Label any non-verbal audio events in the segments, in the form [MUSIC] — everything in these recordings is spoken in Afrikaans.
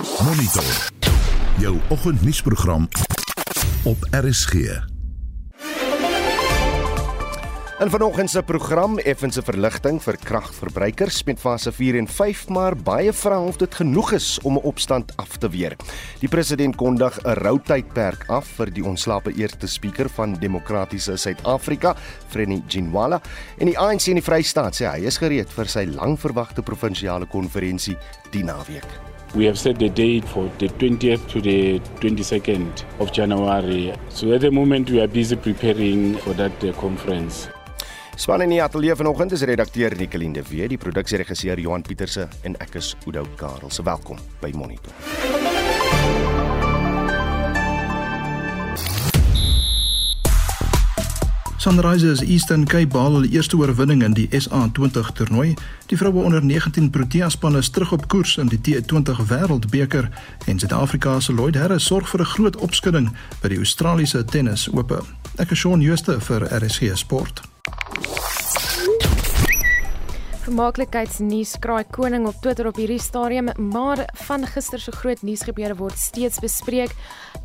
Monitor. Jou oggendnuusprogram op RSG. En vanoggend se program effense verligting vir kragverbruikers met fase 4 en 5, maar baie vra of dit genoeg is om 'n opstand af te weer. Die president kondig 'n routydperk af vir die ontslape eerste spreker van Demokratiese Suid-Afrika, Freni Ginwala, en die ANC in die Vrystaat sê hy is gereed vir sy langverwagte provinsiale konferensie die naweek. We have set the date for the 20th to the 22nd of January. So at the moment we are busy preparing for that uh, conference. Span in die ateljee vanoggend is redakteur Nicoline de Wet, die produksieregisseur Johan Pieterse en ek is Oudo Karel. Se welkom by Monitor. Sunrisers Eastern Cape behaal hulle eerste oorwinning in die SA20 toernooi. Die vroue onder 19 Protea span is terug op koers in die T20 Wêreldbeker en Suid-Afrika se Lloyd Harris sorg vir 'n groot opskudding by die Australiese Tennis Ope. Ek is Shaun Schuster vir RSG Sport. Vermaaklikheidsnuus kraai koning op Twitter op hierdie stadium, maar van gister se groot nuusgebeure word steeds bespreek.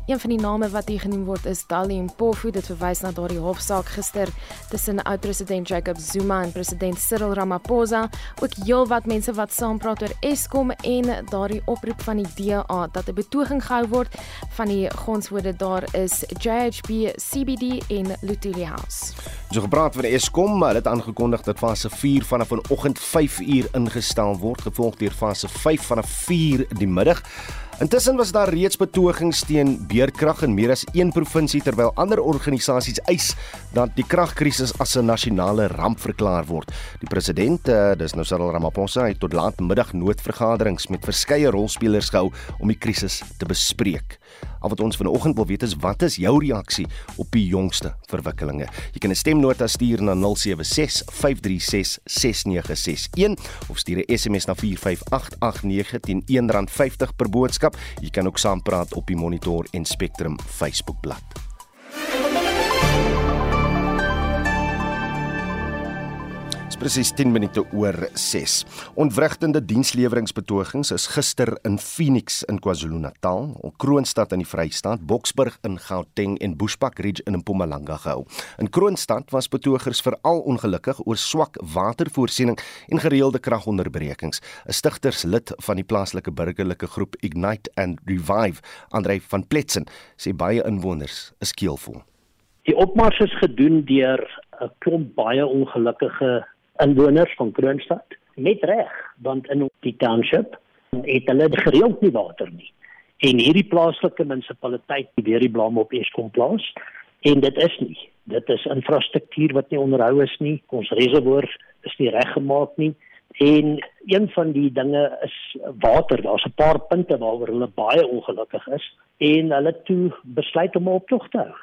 Een van die name wat hier genoem word is Dali Mpofu. Dit verwys na daardie hofsaak gister tussen oud-president Jacob Zuma en president Cyril Ramaphosa. Ook heelwat mense wat saampraat oor Eskom en daardie oproep van die DA dat 'n betoging gehou word van die gonswoorde daar is JHB, CBD en Lutuli House. So gepraat van Eskom, hulle het aangekondig dat fase 4 vanaf vanoggend 5 uur ingestel word, gevolg deur fase 5 vanaf 4 die middag. Intussen was daar reeds betogings teen beerkrag in meer as een provinsie terwyl ander organisasies eis dat die kragkrisis as 'n nasionale ramp verklaar word. Die president, uh, dis nou Cyril Ramaphosa, het tot laat middag noodvergaderings met verskeie rolspelers gehou om die krisis te bespreek. Al wat ons vanoggend wil weet is wat is jou reaksie op die jongste verwikkelinge? Jy kan 'n stemnota stuur na 0765366961 of stuur 'n SMS na 45889 teen R1.50 per boodskap. Jy kan ook saampraat op die Monitor en Spectrum Facebookblad. Presies 10 minute oor 6. Ontwrigtende diensleweringsbetogings is gister in Phoenix in KwaZulu-Natal, Kroonstad in die Vrystaat, Boksburg in Gauteng en Bushbuck Ridge in Mpumalanga gehou. In Kroonstad was betogers veral ongelukkig oor swak watervoorsiening en gereelde kragonderbrekings. 'n Stigterslid van die plaaslike burgerlike groep Ignite and Revive, Andrei van Pletsen, sê baie inwoners is keelvol. Die opmars is gedoen deur 'n klomp baie ongelukkige inwoners van Kroonstad net reg want in die township het hulle gereeld nie water nie. En hierdie plaaslike munisipaliteit weer die blame op Eskom plaas en dit is nie. Dit is infrastruktuur wat nie onderhou is nie ons reservoirs is nie reggemaak nie en een van die dinge is water. Daar's 'n paar punte waaroor hulle baie ongelukkig is en hulle toe besluit om op tog te hou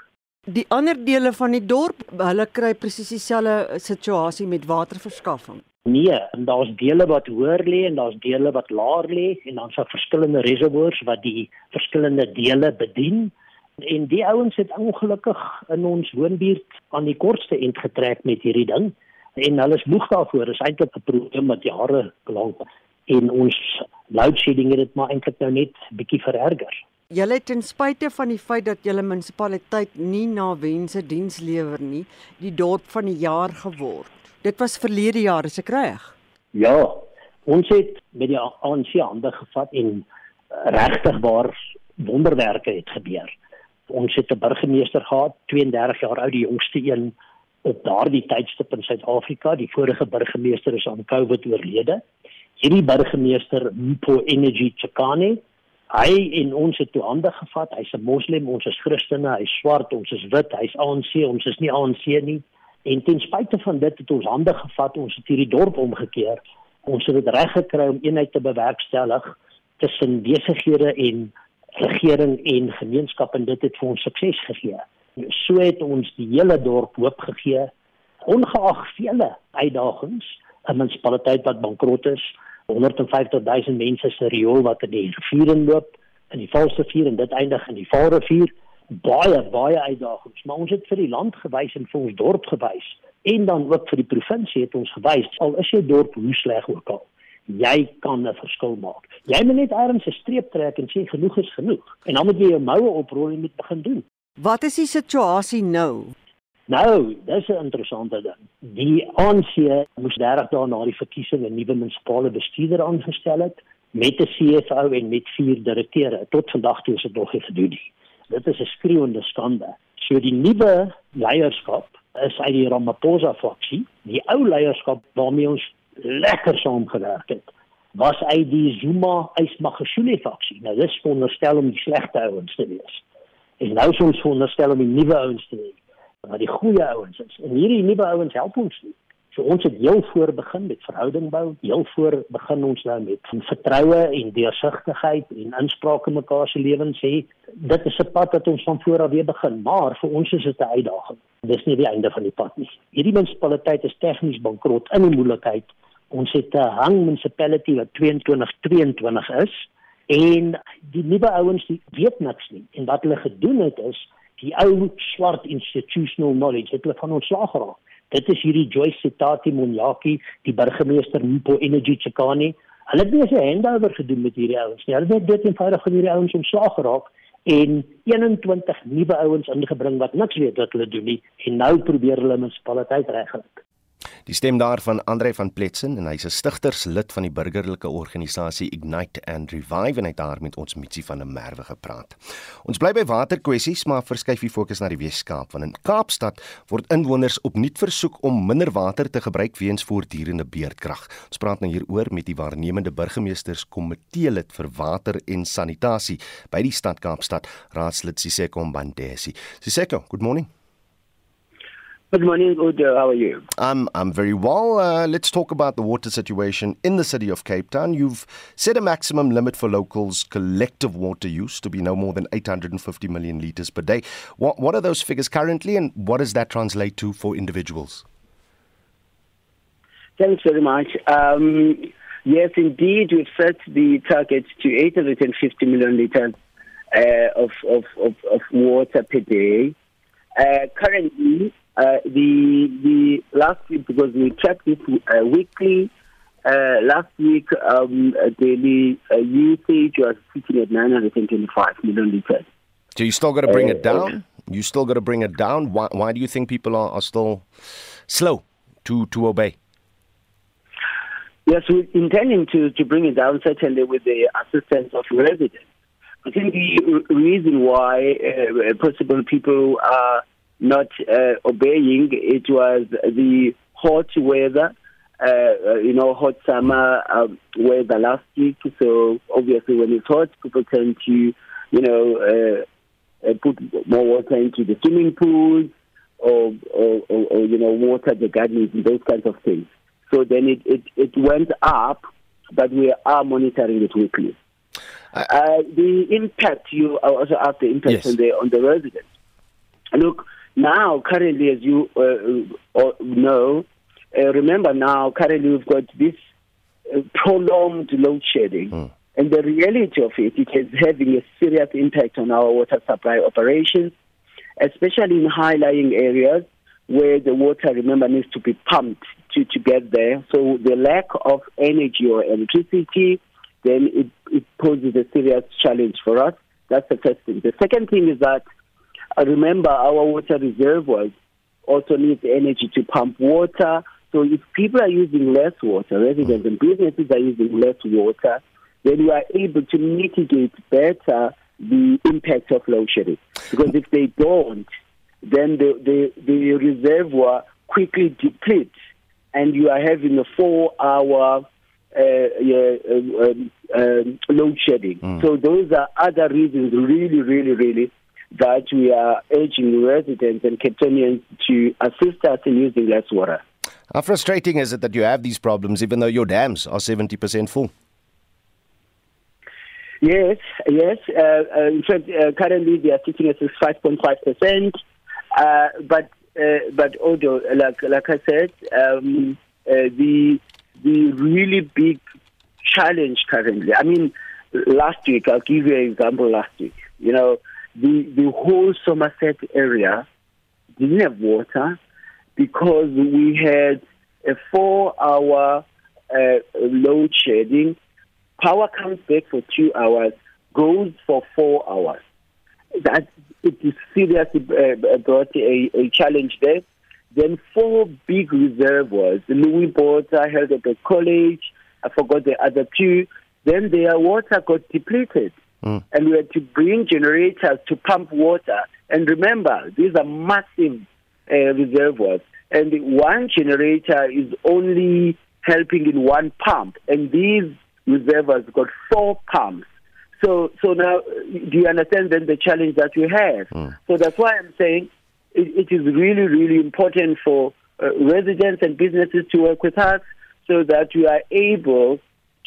Die ander dele van die dorp, hulle kry presies dieselfde situasie met waterverskaffing. Nee, daar's dele wat hoër lê en daar's dele wat laer lê en dan's daar verskillende reservoirs wat die verskillende dele bedien. En die ouens het ongelukkig in ons woonbuurt aan die kortste end getrek met hierdie ding en hulle is moeg daarvoor. Dit is eintlik 'n probleem wat jare lank en ons load shedding het dit maar eintlik nou net bietjie vererger. Julle het ten spyte van die feit dat julle munisipaliteit nie na wense diens lewer nie, die dorp van die jaar geword. Dit was verlede jaar, is ek reg? Ja, ons het met die ANC hande gevat en regtig waar wonderwerke het gebeur. Ons het 'n burgemeester gehad, 32 jaar oud, die jongste een op daardie tydstip in Suid-Afrika. Die vorige burgemeester is aan COVID oorlede. Hierdie burgemeester, Mpo Energy Chakane, Hy en ons het toe hande gevat. Hy's 'n moslim, ons is Christene, hy's swart, ons is wit, hy's ANC, ons is nie ANC nie. En ten spyte van dit het ons hande gevat, ons het hierdie dorp omgekeer. Ons het dit reg gekry om eenheid te bewerkstellig tussen besighede en regering en gemeenskap en dit het vir ons sukses gegee. So het ons die hele dorp hoop gegee ongeag vele uitdagings, 'n munisipaliteit wat bankrot is, 150 000 mense se riool wat in die rivier inloop in die Valsrivier en dit eindig in die Vaalrivier baie baie uitdagings maar ons het vir die land gewys en vir ons dorp gewys en dan ook vir die provinsie het ons gewys al is jou dorp hoe sleg ook al jy kan 'n verskil maak. Jy moet net ergens 'n streep trek en sê genoeg is genoeg. En dan moet jy jou moue oprol en met begin doen. Wat is die situasie nou? Nou, dis 'n interessante ding. Die ANC moes 30 dae na die verkiesing 'n nuwe munisipale bestuurder aangestel het met 'n CFO en met vier direkteure. Tot vandag toe is dit nog nie gedoen nie. Dit is 'n skreeuende skande. So die nuwe leierskap is uit die Ramaphosa faksie. Die ou leierskap waarmee ons lekker saamgewerk het, was uit die Zuma Ismagashule faksie. Nou dis veronderstel om die slegte ouens te wees. En nou is ons veronderstel om die nuwe ouens te wees wat die goeie ouens is. En hierdie nuwe ouens help ons nie. So ons het heel voor begin met verhouding bou. Heel voor begin ons nou met vertroue en deursigtigheid en inspraak in mekaar se lewens hê. Dit is 'n pad wat ons van voor af weer begin, maar vir ons is dit 'n uitdaging. Dis nie die einde van die pad nie. Hierdie munisipaliteit is tegnies bankrot in 'n moeilikheid. Ons het 'n hang municipality wat 2222 is en die nuwe ouens die weet niks nie. En wat hulle gedoen het is die ou swart institutional knowledge het hulle van ontslaag geraak. Dit is hierdie Joyce Sitati Monyaki, die burgemeester Mpo Energy Chikani. Hulle het nie 'n handover gedoen met hierdie ouens nie. Hulle het dit eenvoudig van hierdie ouens ontslaag geraak en 21 nuwe ouens ingebring wat niks weet wat hulle doen nie en nou probeer hulle munisipaliteit regkry. Die stem daarvan Andre van Pletsen en hy's 'n stigterslid van die burgerlike organisasie Ignite and Revive en hy het daar met ons Mitsi van der Merwe gepraat. Ons bly by waterkwessies maar verskuif die fokus na die Weskaap want in Kaapstad word inwoners opnuut versoek om minder water te gebruik weens voortdurende beerdkrag. Ons praat nou hieroor met die waarnemende burgemeesters komitee lid vir water en sanitasie by die stad Kaapstad, raadslid Siseko Mbandesi. Siseko, good morning. Good morning, Udo. How are you? I'm I'm very well. Uh, let's talk about the water situation in the city of Cape Town. You've set a maximum limit for locals' collective water use to be no more than 850 million liters per day. What what are those figures currently, and what does that translate to for individuals? Thanks very much. Um, yes, indeed, we've set the target to 850 million liters uh, of, of, of, of water per day. Uh, currently, uh, the the last week because we track this uh, weekly. Uh, last week, um, daily uh, usage was sitting at 925 million liters. So you still got to bring it down. You still got to bring it down. Why, why do you think people are, are still slow to to obey? Yes, we're intending to, to bring it down certainly with the assistance of residents. I think the reason why uh, possible people are not uh, obeying. It was the hot weather, uh, you know, hot summer um, weather last week. So obviously, when it's hot, people tend to, you know, uh, uh put more water into the swimming pools or, or, or, or, you know, water the gardens and those kinds of things. So then it, it, it went up, but we are monitoring it weekly. Uh, the impact you also asked the impact yes. on the on the residents. Look, now, currently, as you uh, uh, know, uh, remember now, currently we've got this uh, prolonged load shedding. Mm. And the reality of it, it is having a serious impact on our water supply operations, especially in high lying areas where the water, remember, needs to be pumped to, to get there. So the lack of energy or electricity, then it, it poses a serious challenge for us. That's the first thing. The second thing is that uh, remember, our water reservoirs also need energy to pump water. So if people are using less water, residents and businesses are using less water, then we are able to mitigate better the impact of load shedding. Because if they don't, then the, the, the reservoir quickly depletes and you are having a four hour uh, yeah, um, um, load shedding. Mm. So those are other reasons, really, really, really, that we are urging residents and Capetonians to assist us in using less water. How frustrating is it that you have these problems even though your dams are 70% full? Yes, yes. Uh, uh, in fact, uh, currently they are sitting at 5.5%. Uh, but, uh, but although, like, like I said, um, uh, the, the really big challenge currently, I mean, last week, I'll give you an example last week. You know, the, the whole Somerset area didn't have water because we had a four hour uh, load shedding, power comes back for two hours, goes for four hours. That it is seriously uh, brought a, a challenge there. Then four big reservoirs, Louis at the college, I forgot the other two. Then their water got depleted. Mm. And we had to bring generators to pump water. And remember, these are massive uh, reservoirs. And one generator is only helping in one pump. And these reservoirs got four pumps. So, so now, do you understand then the challenge that we have? Mm. So that's why I'm saying it, it is really, really important for uh, residents and businesses to work with us so that we are able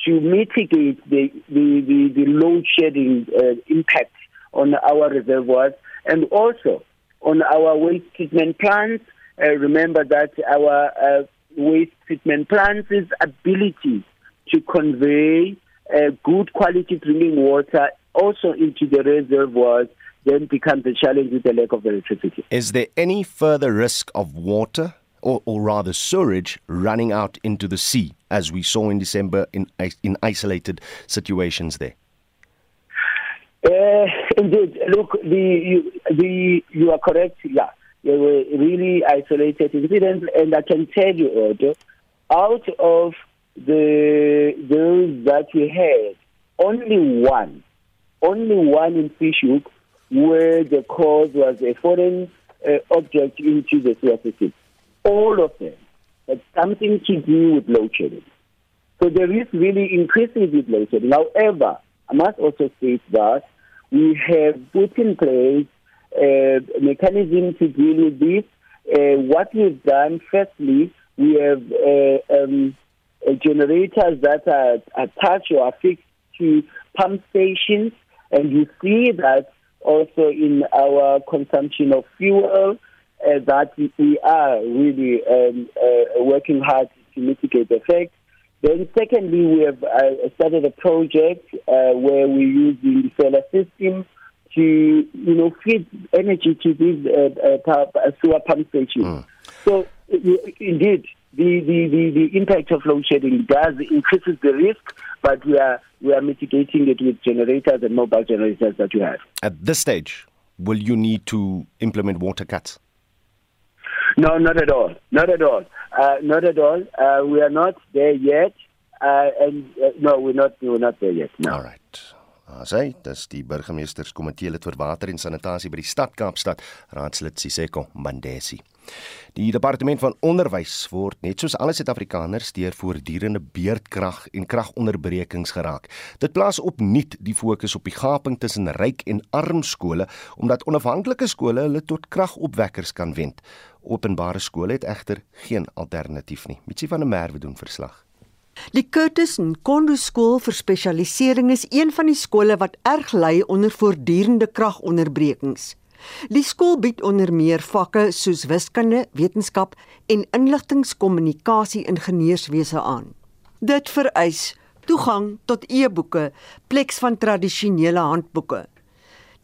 to mitigate the, the, the, the load shedding uh, impact on our reservoirs and also on our waste treatment plants. Uh, remember that our uh, waste treatment plants' ability to convey uh, good quality drinking water also into the reservoirs then becomes a challenge with the lack of electricity. Is there any further risk of water or, or rather sewage running out into the sea, as we saw in December in, in isolated situations there? Uh, indeed. Look, the, you, the, you are correct. Yeah, there were really isolated incidents, and I can tell you, Odo, out of the those that we had, only one, only one in Fishhook, where the cause was a foreign uh, object into the system all of them something to do with load shedding. So there is really increasing with load shedding. However, I must also state that we have put in place a mechanism to deal with this. Uh, what we've done, firstly, we have uh, um, uh, generators that are attached or affixed to pump stations, and you see that also in our consumption of fuel uh, that we are really um, uh, working hard to mitigate the effect. Then, secondly, we have uh, started a project uh, where we use the solar system to, you know, feed energy to these uh, uh, sewer pump stations. Mm. So, indeed, the, the, the, the impact of load shedding does increases the risk, but we are we are mitigating it with generators and mobile generators that we have. At this stage, will you need to implement water cuts? No, not at all. Not at all. Uh, not at all. Uh, we are not there yet. Uh, and uh, no, we're not. We're not there yet. No. All right. Asai, dis die burgemeesterskomitee lid vir water en sanitasie by die stad Kaapstad, raadslid Siseko Mandesi. Die departement van onderwys word net soos alle Suid-Afrikaners deur voortdurende beerdkrag en kragonderbrekings geraak. Dit plaas opnuut die fokus op die gaping tussen ryk en arm skole omdat onafhanklike skole hulle tot kragopwekkers kan wend. Openbare skole het egter geen alternatief nie. Mitsi van der Merwe doen verslag. Die Curtis Nkondo skool vir spesialisering is een van die skole wat erg ly onder voortdurende kragonderbrekings. Die skool bied onder meer vakke soos wiskunde, wetenskap en inligtingskommunikasie ingenieurswese aan. Dit vereis toegang tot e-boeke, pleks van tradisionele handboeke.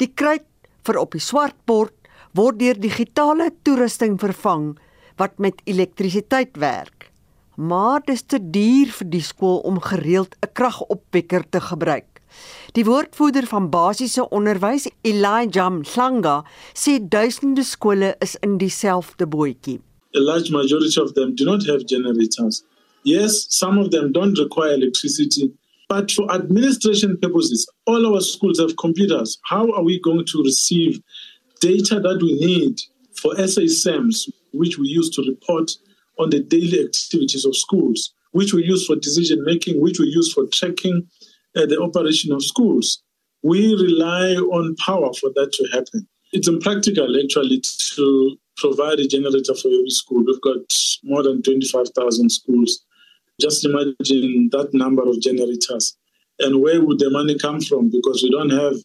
Die kruit vir op die swartbord word deur digitale toerusting vervang wat met elektrisiteit werk maar dit is te duur vir die skool om gereeld 'n kragopwekker te gebruik. Die woordvoerder van basiese onderwys, Elijah Mhlanga, sê duisende skole is in dieselfde bootjie. A large majority of them do not have generators. Yes, some of them don't require electricity, but for administration purposes, all our schools have computers. How are we going to receive data that we need for SASMs, which we use to report on the daily activities of schools, which we use for decision making, which we use for tracking uh, the operation of schools. We rely on power for that to happen. It's impractical actually to provide a generator for every school. We've got more than 25,000 schools. Just imagine that number of generators. And where would the money come from? Because we don't have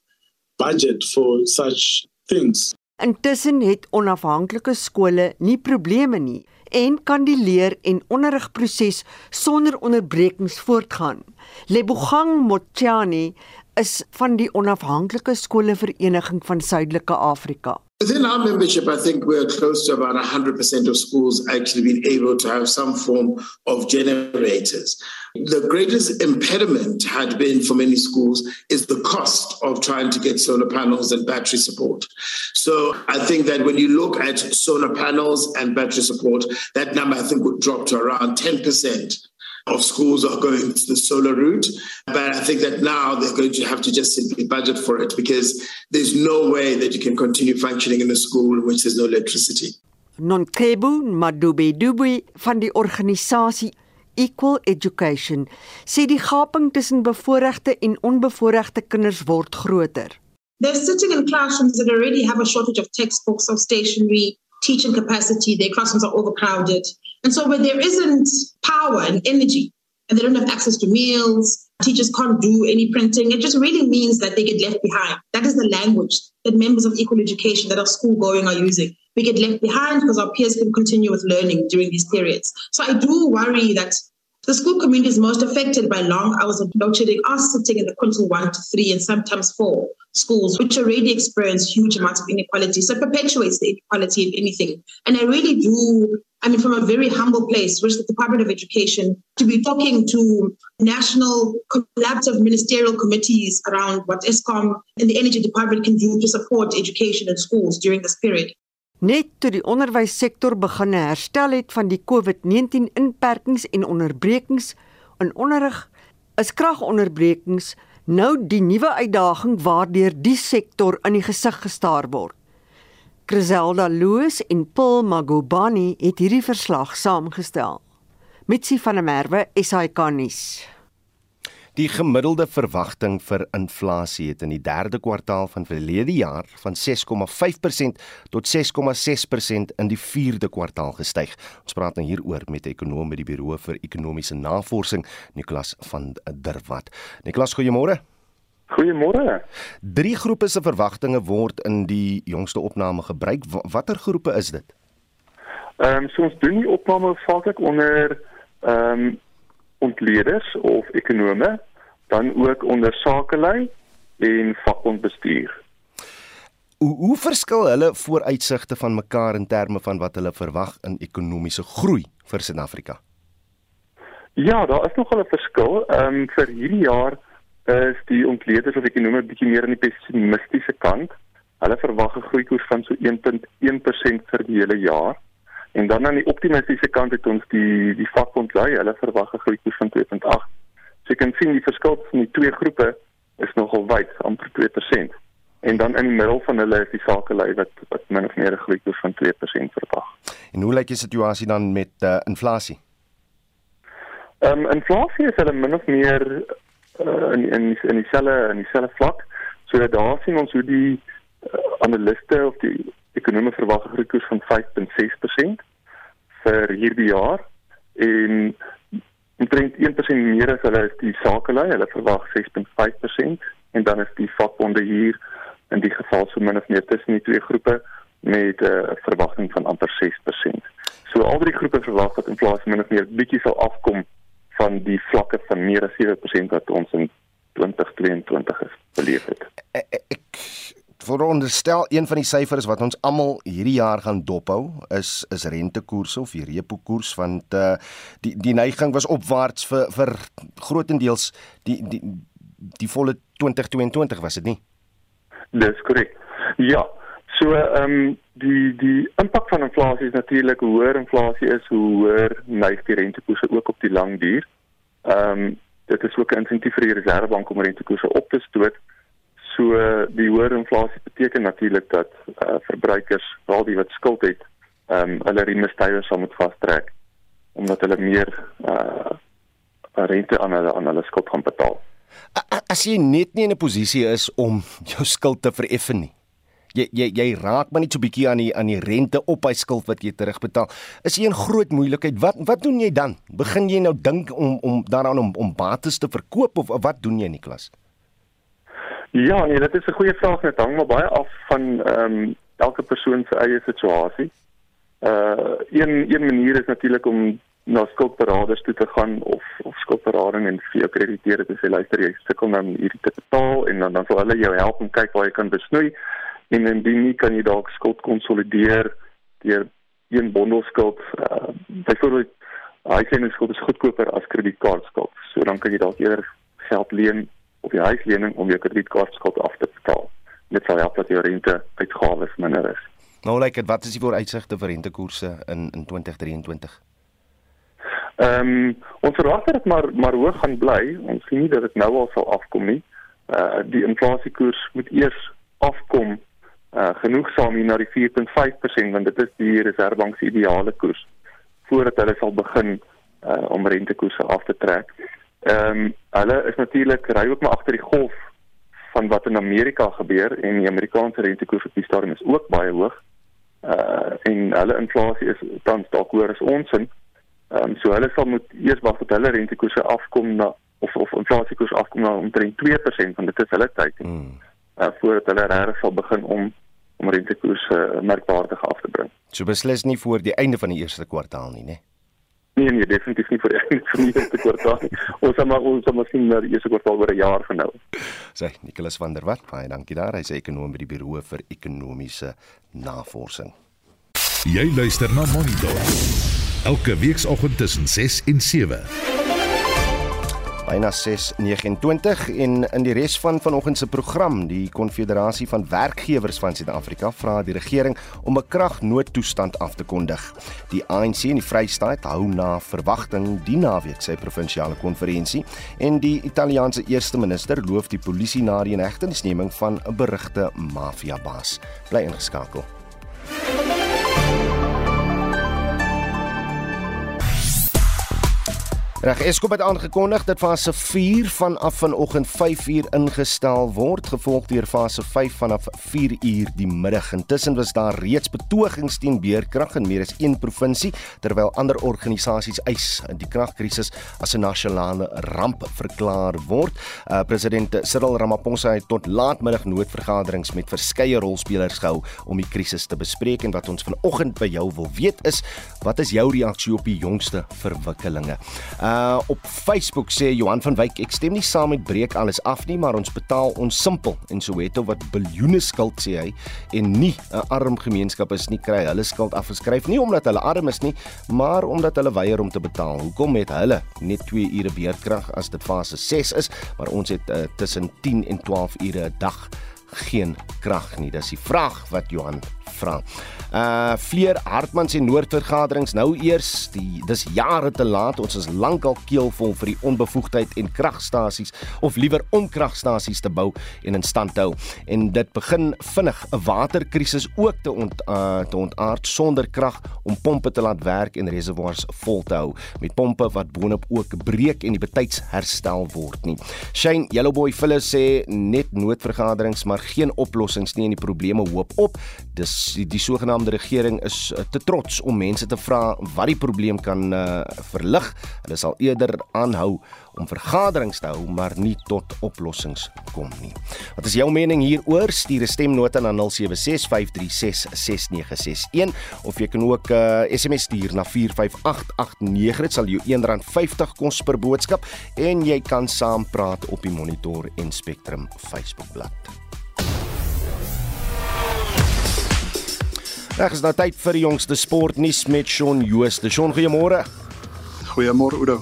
budget for such things. Intussen het onafhanklike skole nie probleme nie en kan die leer en onderrigproses sonder onderbrekings voortgaan. Lebogang Motjani is van die onafhanklike skole vereniging van Suidelike Afrika. Within our membership, I think we're close to about 100% of schools actually being able to have some form of generators. The greatest impediment had been for many schools is the cost of trying to get solar panels and battery support. So I think that when you look at solar panels and battery support, that number I think would drop to around 10% of schools are going to the solar route. But I think that now they're going to have to just simply budget for it because there's no way that you can continue functioning in a school in which there's no electricity. Nonkebu Madube Dubi van die organisasie Equal Education sê die gaping tussen bevoorregte en onbevoorregte kinders word groter. They're sitting in classrooms that already have a shortage of textbooks, of stationery, teaching capacity. Their classrooms are overcrowded. And so when there isn't power and energy and they don't have access to meals, teachers can't do any printing, it just really means that they get left behind. That is the language that members of equal education that are school going are using. We get left behind because our peers can continue with learning during these periods. So I do worry that the school community is most affected by long hours of load shedding are sitting in the quintile one to three and sometimes four schools, which already experience huge amounts of inequality. So it perpetuates the inequality of anything. And I really do, I mean, from a very humble place, which is the Department of Education, to be talking to national collaborative ministerial committees around what ESCOM and the Energy Department can do to support education in schools during this period. Net toe die onderwyssektor begin herstel het van die COVID-19 inperkings en onderbrekings in onderrig, is kragonderbrekings nou die nuwe uitdaging waardeur die sektor in die gesig gestaar word. Griselda Loos en Paul Magubani het hierdie verslag saamgestel. Mitsi van der Merwe, SAK nuus. Die gemiddelde verwagting vir inflasie het in die 3de kwartaal van verlede jaar van 6,5% tot 6,6% in die 4de kwartaal gestyg. Ons praat nou hieroor met 'n ekonom by die Buro vir Ekonomiese Navorsing, Niklas van der Walt. Niklas, goeiemôre. Goeiemôre. Drie groepe se verwagtinge word in die jongste opname gebruik. Watter groepe is dit? Ehm um, so ons doen die opname vaaklik onder ehm um, ontleeders of ekonome dan ook onder sakelei en vakbondbestuur. Hoe hoe verskil hulle vooruitsigte van mekaar in terme van wat hulle verwag in ekonomiese groei vir Suid-Afrika? Ja, daar is nog 'n verskil. Ehm um, vir hierdie jaar is die ontleeders of ekonome bietjie meer aan die pessimistiese kant. Hulle verwag 'n groeikoers van so 1.1% vir die hele jaar. En dan aan die optimistiese kant het ons die die vakbond lui, hulle verwag 'n groeikoers van 2.8. So jy kan sien die verskil tussen die twee groepe is nogal wyd, amper 2%. En dan in die middel van hulle is die sakelei wat wat min of meer 'n groeikoers van 2% verwag. En hoe lyk die situasie dan met uh, inflasie? Ehm um, inflasie is hulle min of meer uh, in in in dieselfde in dieselfde vlak. So daar sien ons hoe die uh, analiste of die ekonome verwag 'n groeikoers van 5.6% vir hierdie jaar en omtrent 1% meer as hulle is die sakelei, hulle verwag 6.5% en dan is die vakbonde hier in die geval so min of meer tussen die twee groepe met 'n uh, verwagting van amper 6%. So al drie groepe verwag dat inflasie min of meer bietjie sal afkom van die vlakke van meer as 7% wat ons in 2022 is beleef het. Ek, ek veronderstel een van die syfers wat ons almal hierdie jaar gaan dophou is is rentekoerse of die repo koers want uh, die die neiging was opwaarts vir vir grootendeels die die die volle 2022 was dit nie Dis korrek. Ja. So ehm um, die die impak van inflasie is natuurlik hoe hoër inflasie is, hoe hoër neig die rentekoerse ook op die lang duur. Ehm um, dit is ook 'n insentief vir die Reserwebank om rentekoerse op te stoot. So die hoër inflasie beteken natuurlik dat uh, verbruikers, veral die wat skuld het, ehm um, hulle reme stywer sal moet vastrek omdat hulle meer uh rente aan hulle aan hulle skuld gaan betaal. As jy net nie in 'n posisie is om jou skuld te vereffen nie. Jy jy jy raak maar net so bietjie aan die aan die rente op hy skuld wat jy terugbetaal. Is jy in groot moeilikheid? Wat wat doen jy dan? Begin jy nou dink om om daaraan om om bates te verkoop of wat doen jy Niklas? Ja, nee, dit is 'n goeie vraag net hang maar baie af van ehm um, elke persoon se eie situasie. Uh een een manier is natuurlik om na skuldberaders toe te gaan of of skuldberading en vir jou krediteure te sê luister jy sukkel nou om hierdie te betaal en dan dan sal hulle jou help om kyk waar jy kan besnoei. en indien nie kan jy dalk skuld konsolideer deur een bondel skuld uh, byvoorbeeld huisleningsskuld is goedkoper as kredietkaartskuld so dan kan jy dalk eerder geld leen op jou huislening om jou kredietkaartskuld af te betaal dit sal help dat jou rente uitgawes minder is nou lyk like dit wat is die vooruitsigte vir rentekoerse in in 2023 Ehm um, ons verwag dat dit maar maar hoog gaan bly. Ons sien nie dat dit nou al sal afkom nie. Uh die inflasiekoers moet eers afkom uh genoegsaam hier na die 4.5% want dit is die Reserwebank se ideale koers voordat hulle sal begin uh om rentekoerse af te trek. Ehm um, hulle is natuurlik ry ook maar agter die golf van wat in Amerika gebeur en die Amerikaanse rentekoers op die stadium is ook baie hoog. Uh en hulle inflasie is tans dalk hoër as ons in Ehm um, so hulle sal moet eers wag tot hulle rentekoerse afkom na of of inflasiekoers afkom na omtrent 2% want dit is hulle tyd. Mm. Uh voordat hulle regtig sal begin om om rentekoerse uh, merkwaardig af te bring. So beslis nie voor die einde van die eerste kwartaal nie, né? Nee, nee, definitief nie voor die [LAUGHS] van die eerste kwartaal nie. Ons sal maar ons sal maar sien na die eerste kwartaal oor 'n jaar van nou. Sê Nicholas van der Walt, baie dankie daar. Hy's ekonom by die Buro vir Ekonomiese Navorsing. Jy luister na Monitor elke weekoggend tussen 6 en 7. Byna 6:29 en in die res van vanoggend se program, die Konfederasie van Werkgewers van Suid-Afrika vra die regering om 'n kragnoodtoestand af te kondig. Die ANC in die Vrystaat hou na verwagting die naweek sy provinsiale konferensie en die Italiaanse eerste minister loof die polisie na die inhegtenisneming van 'n berugte mafiabaas. Bly ingeskakel. Reg, Eskom het aangekondig dat fase 4 vanaf vanoggend 5uur ingestel word, gevolg deur fase 5 vanaf 4uur die middag. Intussen was daar reeds betogings teen beerkrag in meer as een provinsie, terwyl ander organisasies eis die kragkrisis as 'n nasionale ramp verklaar word. Uh, President Cyril Ramaphosa het tot laatmiddag noodvergaderings met verskeie rolspelers gehou om die krisis te bespreek en wat ons vanoggend by jou wil weet is, wat is jou reaksie op die jongste verwikkelinge? Uh, Uh op Facebook sê Johan van Wyk ek stem nie saam met breek alles af nie maar ons betaal ons simpel en Soweto wat biljoene skuld sê hy en nie 'n arm gemeenskap is nie kry hulle skuld afgeskryf nie omdat hulle arm is nie maar omdat hulle weier om te betaal. Hoekom het hulle net 2 ure beerdkrag as dit fase 6 is maar ons het uh, tussen 10 en 12 ure 'n dag geen krag nie. Dis die vraag wat Johan vra. Uh Fleer Hartman se noordvergaderings nou eers die dis jare te laat. Ons is lankal keelvol vir die onbevoegdheid en kragstasies of liewer om kragstasies te bou en in stand te hou. En dit begin vinnig 'n waterkrisis ook te ont uh te ontaard sonder krag om pompe te laat werk en reservoirs vol te hou met pompe wat boonop ook breek en die betyds herstel word nie. Shane Yellowboy Phyllis sê net noodvergaderings maar geen oplossings nie en die probleme hoop op. Dis die, die sogenaamde regering is uh, te trots om mense te vra wat die probleem kan uh, verlig. Hulle sal eerder aanhou om vergaderings te hou maar nie tot oplossings kom nie. Wat is jou mening hieroor? Stuur 'n stemnota na 0765366961 of jy kan ook 'n uh, SMS stuur na 45889. Dit sal jou R1.50 kos per boodskap en jy kan saampraat op die Monitor en Spectrum Facebookblad. Reg is nou tyd vir die jongste sportnuus met Shaun Jooste. Shaun, goeiemôre. Goeiemôre Oudo.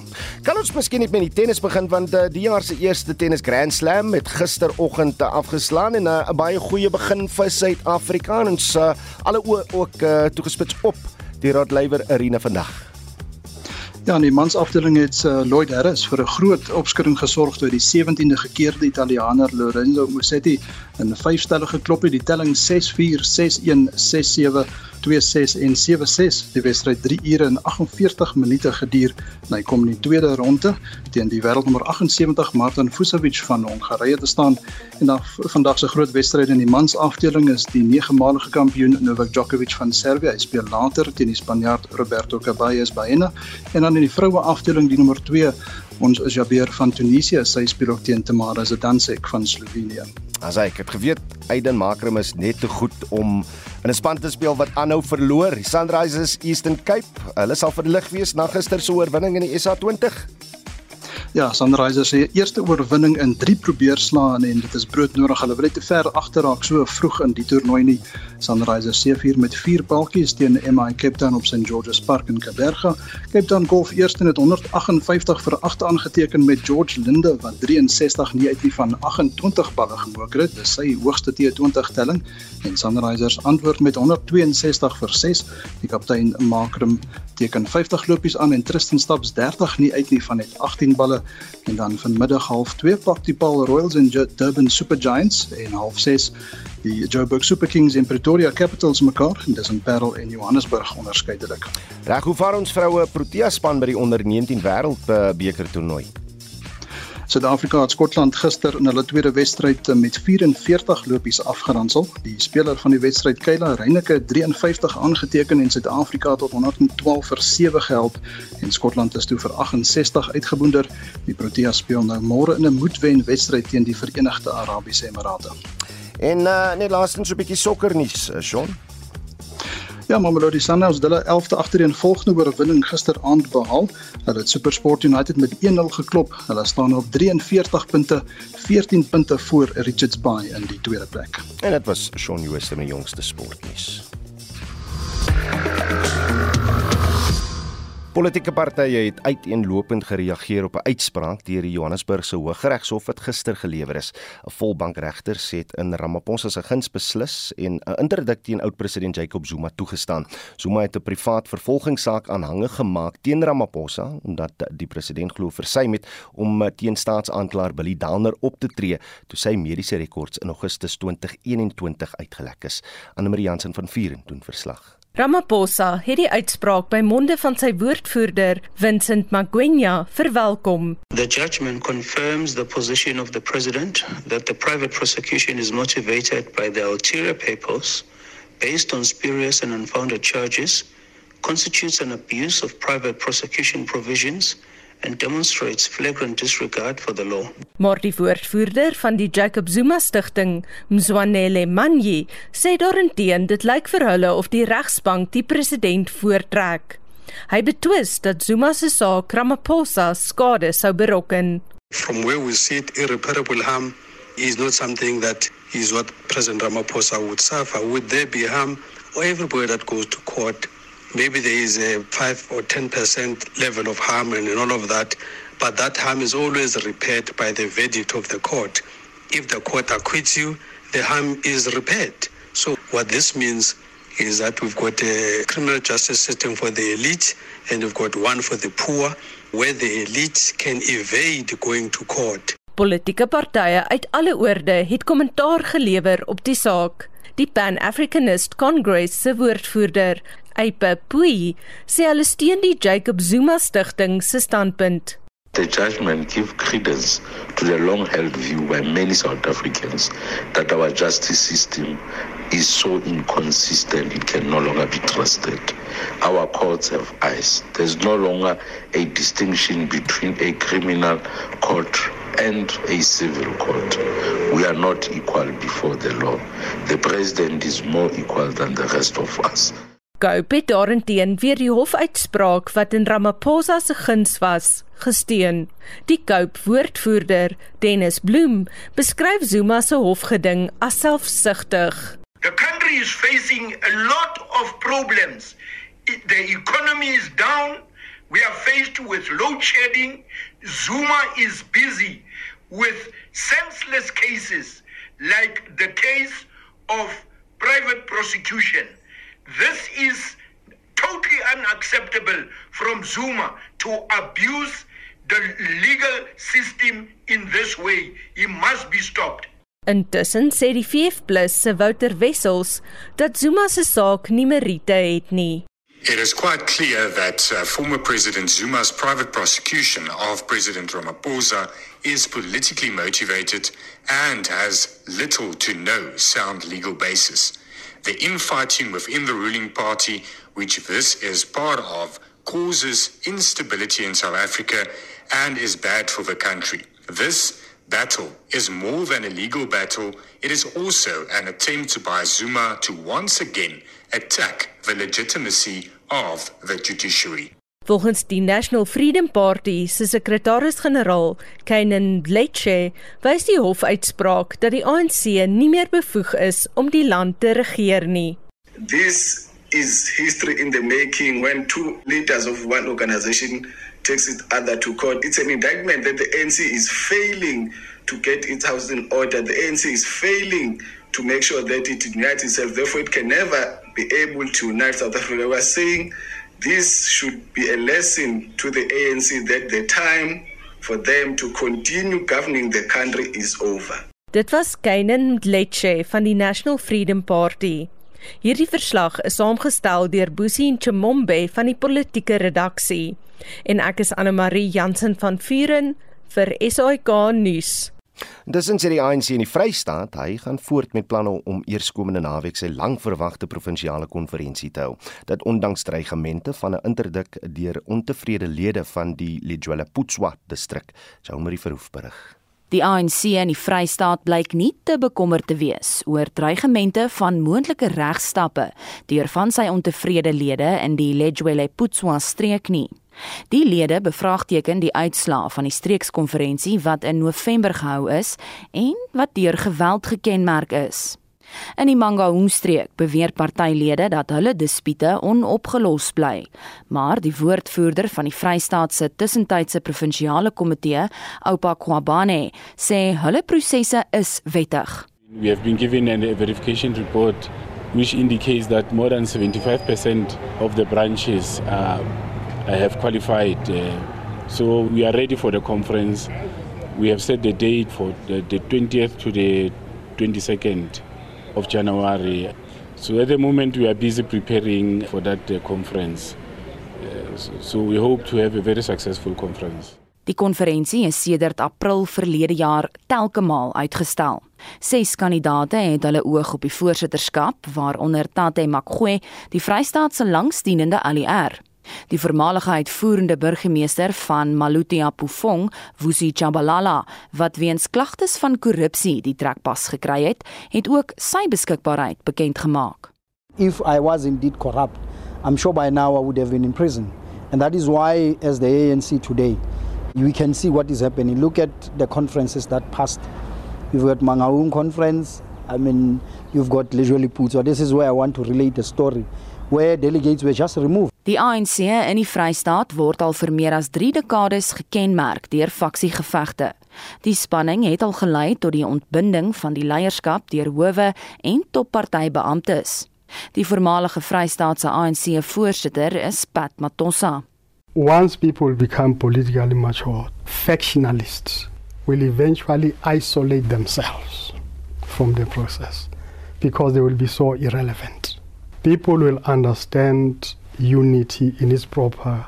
Kan ons miskien net met die tennis begin want uh, die jaar se eerste tennis Grand Slam het gisteroggend afgeslaan en eh, 'n uh, baie goeie begin vir Suid-Afrikaners. Uh, alle oë ook uh, toegespits op die Rod Laver Arena vandag. Ja, in die mansafdeling het uh, Lloyd Harris vir 'n groot opskudding gesorg toe die 17de gekeerde Italianer Lorenzo Musetti in 'n vyfstellige klop het die telling 6-4, 6-1, 6-7 26 en 76 die wedstryd 3 ure en 48 minute geduur en hy kom in die tweede ronde teen die wêreldnommer 78 Martin Fucsovics van Hongarye te staan. En dan vandag se groot wedstryd in die mans afdeling is die negemaalige kampioen Novak Djokovic van Servië. Hy speel later teen die Spanjaard Roberto Caballes Baena en dan in die vroue afdeling die nommer 2 ons is Jabeer van Tunesië sy speel ook teen Tamara Zidansek van Slovenië As ek het geweet Aiden Makram is net te goed om in 'n span te speel wat aanhou verloor. Sunrisers Eastern Cape, hulle sal verlig wees na gister se oorwinning in die SA20. Ja, Sunrisers se eerste oorwinning in 3 probeerslae en dit is broodnodig. Hulle wil net te ver agterraak so vroeg in die toernooi nie. Sunrisers se vier met 4 paltjies teen MI Cape Town op St George's Park in Kaberga. Cape Town Golf eerste het 158 vir 8 aangeteken met George Linde wat 63 nie uit nie van 28 balle gemoker het. Dis sy hoogste T20 telling en Sunrisers antwoord met 162 vir 6. Die kaptein Makram teken 50 lopies aan en Tristan Staps 30 nie uit nie van net 18 balle en dan vanmiddag half 2 pak die Paul Royals en Durban Super Giants en half 6 die Joburg Super Kings en Pretoria Capitals mekaar en dis in Parel en Johannesburg onderskeidelik. Reg, hoe vaar ons vroue Protea span by die onder 19 wêreldbeker toernooi? Suid-Afrika het Skotland gister in hulle tweede wedstryd met 44 lopies afgeronsel. Die speler van die wedstryd, Kayla Reyneke, 53 aangeteken en Suid-Afrika tot 112 vir 7 gehelp en Skotland is toe vir 68 uitgeboonder. Die Proteas speel nou môre in 'n moedwen wedstryd teen die Verenigde Arabiese Emirate. En uh, net laastens 'n bietjie sokkernuus, uh, Shaun. Ja, Mamelodi Sundowns het hulle 11de agtereenvolgende oorwinning gisteraand behaal. Hulle het SuperSport United met 1-0 geklop. Hulle staan op 43 punte, 14 punte voor Richards Bay in die tweede plek. En dit was Shaun Jooste met jongste sportnuus. Politieke partye het uiteenlopend gereageer op 'n uitspraak deur die Johannesburgse Hooggeregshof wat gister gelewer is. 'n Volbankregter sê dit in Ramaphosa se guns beslis en 'n interdik teen oud-president Jacob Zuma toegestaan. Zuma het 'n privaat vervolgingssaak aanhange gemaak teen Ramaphosa omdat die president glo versuim het om teen staatsaanklaer Billy Downer op te tree toe sy mediese rekords in Augustus 2021 uitgelek is. Anne Marie Jansen van Vuren doen verslag. Ramaphosa het die uitspraak by monde van sy woordvoerder, Vincent Magwenya, verwelkom. The judgment confirms the position of the president that the private prosecution is motivated by the ulterior purpose based on spurious and unfounded charges constitutes an abuse of private prosecution provisions and demonstrates flagrant disregard for the law. Maar die woordvoerder van die Jacob Zuma Stichting, Mzwanele Manyi, sê daarenteen dit lyk vir hulle of die regsbank die president voortrek. Hy betwis dat Zuma se saak Ramaphosa skade sou berokken. From where we sit irreparable harm is not something that is what President Ramaphosa would suffer. Would there be harm or everybody that goes to court maybe there is a 5 or 10% level of harm and all of that, but that harm is always repaired by the verdict of the court. If the court acquits you, the harm is repaired. So, what this means is that we've got a criminal justice system for the elite and we've got one for the poor, where the elite can evade going to court. Politieke partye uit alle oorde het kommentaar gelewer op die saak. Die Pan Africanist Congress se woordvoerder, Aipa Pui sê hulle steun die Jacob Zuma stigting se standpunt. The judgment gives credence to the long-held view by many South Africans that our justice system is so inconsistent it can no longer be trusted. Our courts have eyes. There's no longer a distinction between a criminal court and a civil court. We are not equal before the law. The president is more equal than the rest of us. Cope het daarenteen weer die hofuitspraak wat in Ramaphosa se guns was, gesteun. Die Cope woordvoerder, Dennis Bloem, beskryf Zuma se hofgeding as selfsugtig. The country is facing a lot of problems. The economy is down. We are faced with load shedding. Zuma is busy with senseless cases like the case of private prosecution. This is totally unacceptable from Zuma to abuse the legal system in this way. He must be stopped. Intussen sê die VF+ se Wouter Wessels dat Zuma se saak nie meriete het nie. It is quite clear that uh, former President Zuma's private prosecution of President Ramaphosa is politically motivated and has little to no sound legal basis. The infighting within the ruling party, which this is part of, causes instability in South Africa and is bad for the country. This battle is more than a legal battle, it is also an attempt by Zuma to once again attack the legitimacy of the judiciary. Volgens die National Freedom Party se sekretaris-generaal, Kenan Bletche, wys die hofuitspraak dat die ANC nie meer bevoeg is om die land te regeer nie. This is history in the making when two leaders of one organization takes it other to court. It's an indictment that the ANC is failing to get its house in order. The ANC is failing to make sure that it unites itself. Therefore, it can never be able to unite South Africa. We are saying this should be a lesson to the ANC that the time for them to continue governing the country is over. Dit was Keinen Mdletshe van die National Freedom Party. Hierdie verslag is saamgestel deur Boesie Nchemombe van die politieke redaksie en ek is Anne Marie Jansen van Vuren vir SAK nuus. Intussen sê die ANC in die Vrystaat, hy gaan voort met planne om eerskomende naweek sy langverwagte provinsiale konferensie te hou. Dit ondanks dreigemente van 'n interdik deur ontevrede lede van die Ledjuela-Putswa distrik. Jean-Marie Verhoef berig. Die ANC in die Vrystaat blyk nie te bekommerd te wees oor dreigemente van moontlike regstappe deur van sy ontevrede lede in die Ledjuela-Putswa streek nie. Die lede bevraagteken die uitslae van die streekskonferensie wat in November gehou is en wat deur geweld gekenmerk is. In die Mangaung-streek beweer partylede dat hulle dispute onopgelos bly, maar die woordvoerder van die Vrystaat se tussentydse provinsiale komitee, Oupa Kwabane, sê hulle prosesse is wettig. We have been given a verification report which indicates that more than 75% of the branches are have qualified. Uh, so we are ready for the conference. We have set the date for the, the 20th to the 22nd of January. So at the moment we are busy preparing for that uh, conference. Uh, so, so we hope to have a very successful conference. Die konferensie is sedert April verlede jaar telke maal uitgestel. Ses kandidate het hulle oog op die voorsitterskap, waaronder Tate Makgwe, die Vrystaat se langsdienende ALR. Die voormalige uitvoerende burgemeester van Maluti Apufong, Vusi Chabalala, wat weens klagtes van korrupsie die trekpas gekry het, het ook sy beskikbaarheid bekend gemaak. If I was indeed corrupt, I'm sure by now I would have been in prison. And that is why as the ANC today, we can see what is happening. Look at the conferences that passed. You've got Mangaung conference, I mean, you've got Lejoli Putso. This is where I want to relate the story where delegates were just removed. Die ANC in die Vrystaat word al vir meer as 3 dekades gekenmerk deur faksiegevegte. Die spanning het al gelei tot die ontbinding van die leierskap deur howe en toppartybeamptes. Die voormalige Vrystaatse ANC voorsitter is Pat Matossa. Once people become politically mature, factionalists will eventually isolate themselves from the process because they will be so irrelevant. People will understand unity in its proper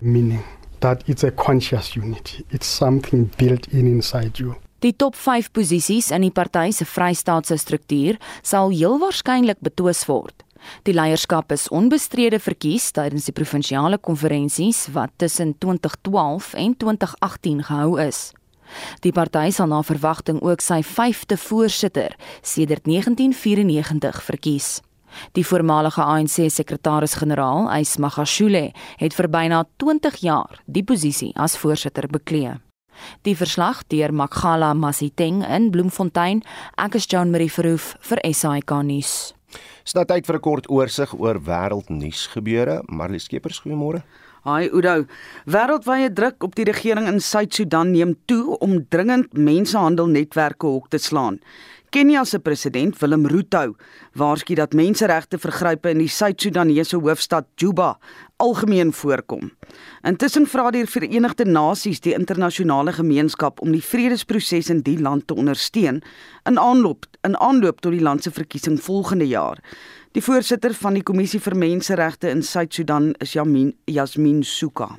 meaning that it's a conscious unity it's something built in inside you Die top 5 posisies in die party se Vrystaatse struktuur sal heel waarskynlik betwis word. Die leierskap is onbestrede verkies tydens die provinsiale konferensies wat tussen 2012 en 2018 gehou is. Die party sal na verwagting ook sy 5de voorsitter sedert 1994 verkies. Die voormalige ANC sekretaris-generaal, Ys Magashule, het vir byna 20 jaar die posisie as voorsitter beklee. Die verslag deur Magala Masiteng in Bloemfontein, ek is Jean Marie Verhoef vir SAK nuus. Stad tyd vir 'n kort oorsig oor wêreldnuus gebeure. Marlie Skeepers, goeiemôre. Haai Oudo. Wêreldwye druk op die regering in Suid-Sudan neem toe om dringend mensehandelnetwerke hok te slaan. Kenia se president Willem Ruto waarsku dat menseregte vergrype in die Suid-Sudanese hoofstad Juba algemeen voorkom. Intussen vra die Verenigde Nasies die internasionale gemeenskap om die vredesproses in die land te ondersteun in aanloop in aanloop tot die land se verkiesing volgende jaar. Die voorsitter van die Kommissie vir Menseregte in Suid-Sudan is Yamin Yasmin Suka.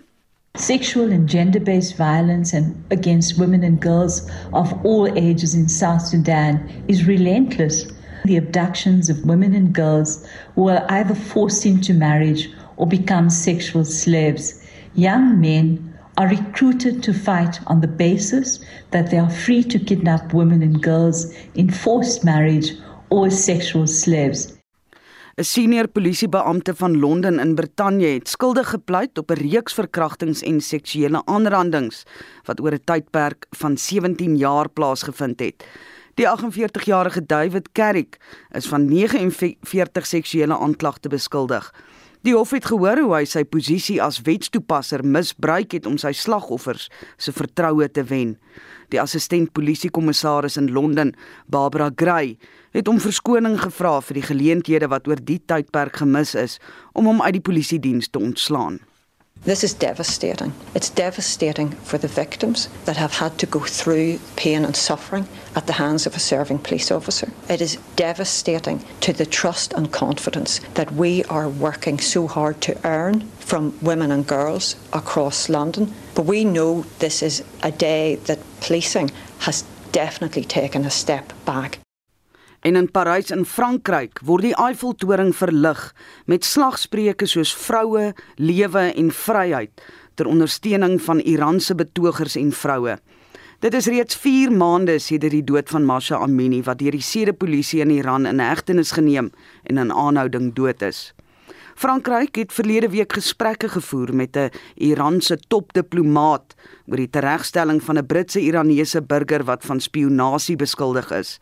Sexual and gender based violence and against women and girls of all ages in South Sudan is relentless. The abductions of women and girls who are either forced into marriage or become sexual slaves. Young men are recruited to fight on the basis that they are free to kidnap women and girls in forced marriage or as sexual slaves. 'n Senior polisiebeampte van Londen in Brittanje het skuldig gepleit op 'n reeks verkrachtings en seksuele aanrandings wat oor 'n tydperk van 17 jaar plaasgevind het. Die 48-jarige David Carrick is van 49 seksuele aanklagte beskuldig. Die hof het gehoor hoe hy sy posisie as wetstoepasser misbruik het om sy slagoffers se vertroue te wen. Die assistent polisiekommissaris in Londen, Barbara Gray, het om verskoning gevra vir die geleenthede wat oor die tydperk gemis is om hom uit die polisie diens te ontslaan. This is devastating. It's devastating for the victims that have had to go through pain and suffering at the hands of a serving police officer. It is devastating to the trust and confidence that we are working so hard to earn from women and girls across London. But we know this is a day that policing has definitely taken a step back. En in Parys in Frankryk word die Eiffeltoring verlig met slagspreuke soos vroue, lewe en vryheid ter ondersteuning van Iranse betogers en vroue. Dit is reeds 4 maande sedert die dood van Masha Amini wat deur die sedepolisie in Iran in hegtenis geneem en in aanhouding dood is. Frankryk het verlede week gesprekke gevoer met 'n Iranse topdiplomaat oor die teregstelling van 'n Britse Iranese burger wat van spionasie beskuldig is.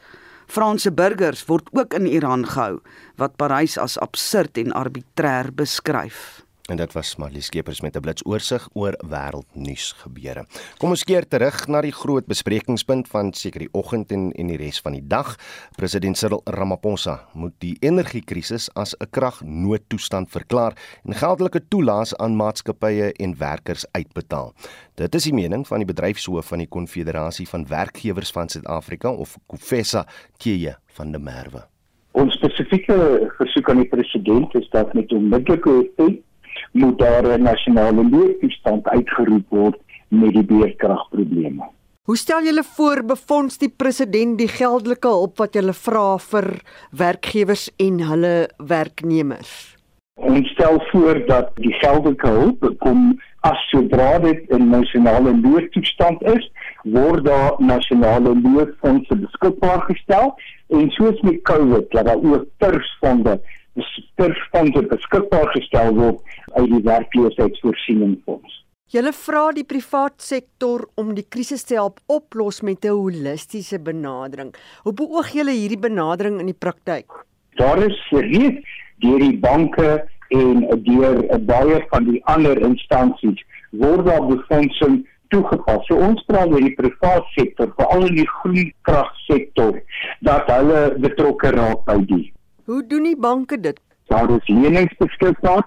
Franse burgers word ook in Iran gehou wat Parys as absurd en arbitrêr beskryf. En dit was Marlie Skeepers met 'n blitsoorsig oor wêreldnuus gebeure. Kom ons keer terug na die groot besprekingspunt van seker die oggend en en die res van die dag. President Cyril Ramaphosa moet die energiekrisis as 'n kragnoodtoestand verklaar en geldelike toelaas aan maatskappye en werkers uitbetaal. Dit is die mening van die bedryfshoof van die Konfederasie van Werkgewers van Suid-Afrika of COFESA, Tjie van der Merwe. Ons spesifieke versoek aan die president is dat met onmiddellike effek moet daar 'n nasionale noodtoestand uitgeroep word met die beerkragprobleme. Hoe stel julle voor befonds die president die geldelike hulp wat julle vra vir werkgewers en hulle werknemers? Ons stel voor dat die geldelike hulp kom as sodra dit 'n nasionale noodtoestand is, word daar nasionale noodfondse beskikbaar gestel en soos met COVID, dat daar ook tersfonde sterfondse beskikbaar gestel word uit die werkloosheidsvoorsieningsfonds. Julle vra die privaat sektor om die krisis te help oplos met 'n holistiese benadering. Hoe beoog julle hierdie benadering in die praktyk? Daar is reeds deur die banke en deur baie van die ander instansies word daar befondsing toegepas. So ons praat oor die privaat sektor, veral in die groen kragsektor, dat hulle betrokke raak by die Hoe doen die banke dit? Daar is lenings beskikbaar.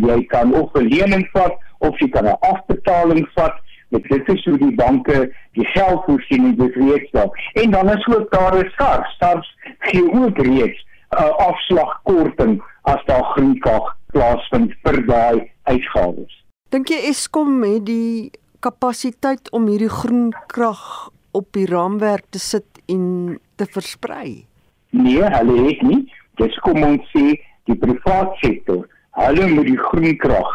Jy kan of 'n lening vat of jy kan 'n afbetaling vat. Dit is hoe die banke die geld voorsien dit reeds daar. En dan is ook daar 'n SARS. SARS gee ook reeds 'n uh, afslagkorting as daar groenkrag plaasvind vir daai uitgawes. Dink jy Eskom het die kapasiteit om hierdie groenkrag op die raamwerk te sit en te versprei? Nee, hulle het nie. Dis kom ons sê die private sektor, hulle moet die groen krag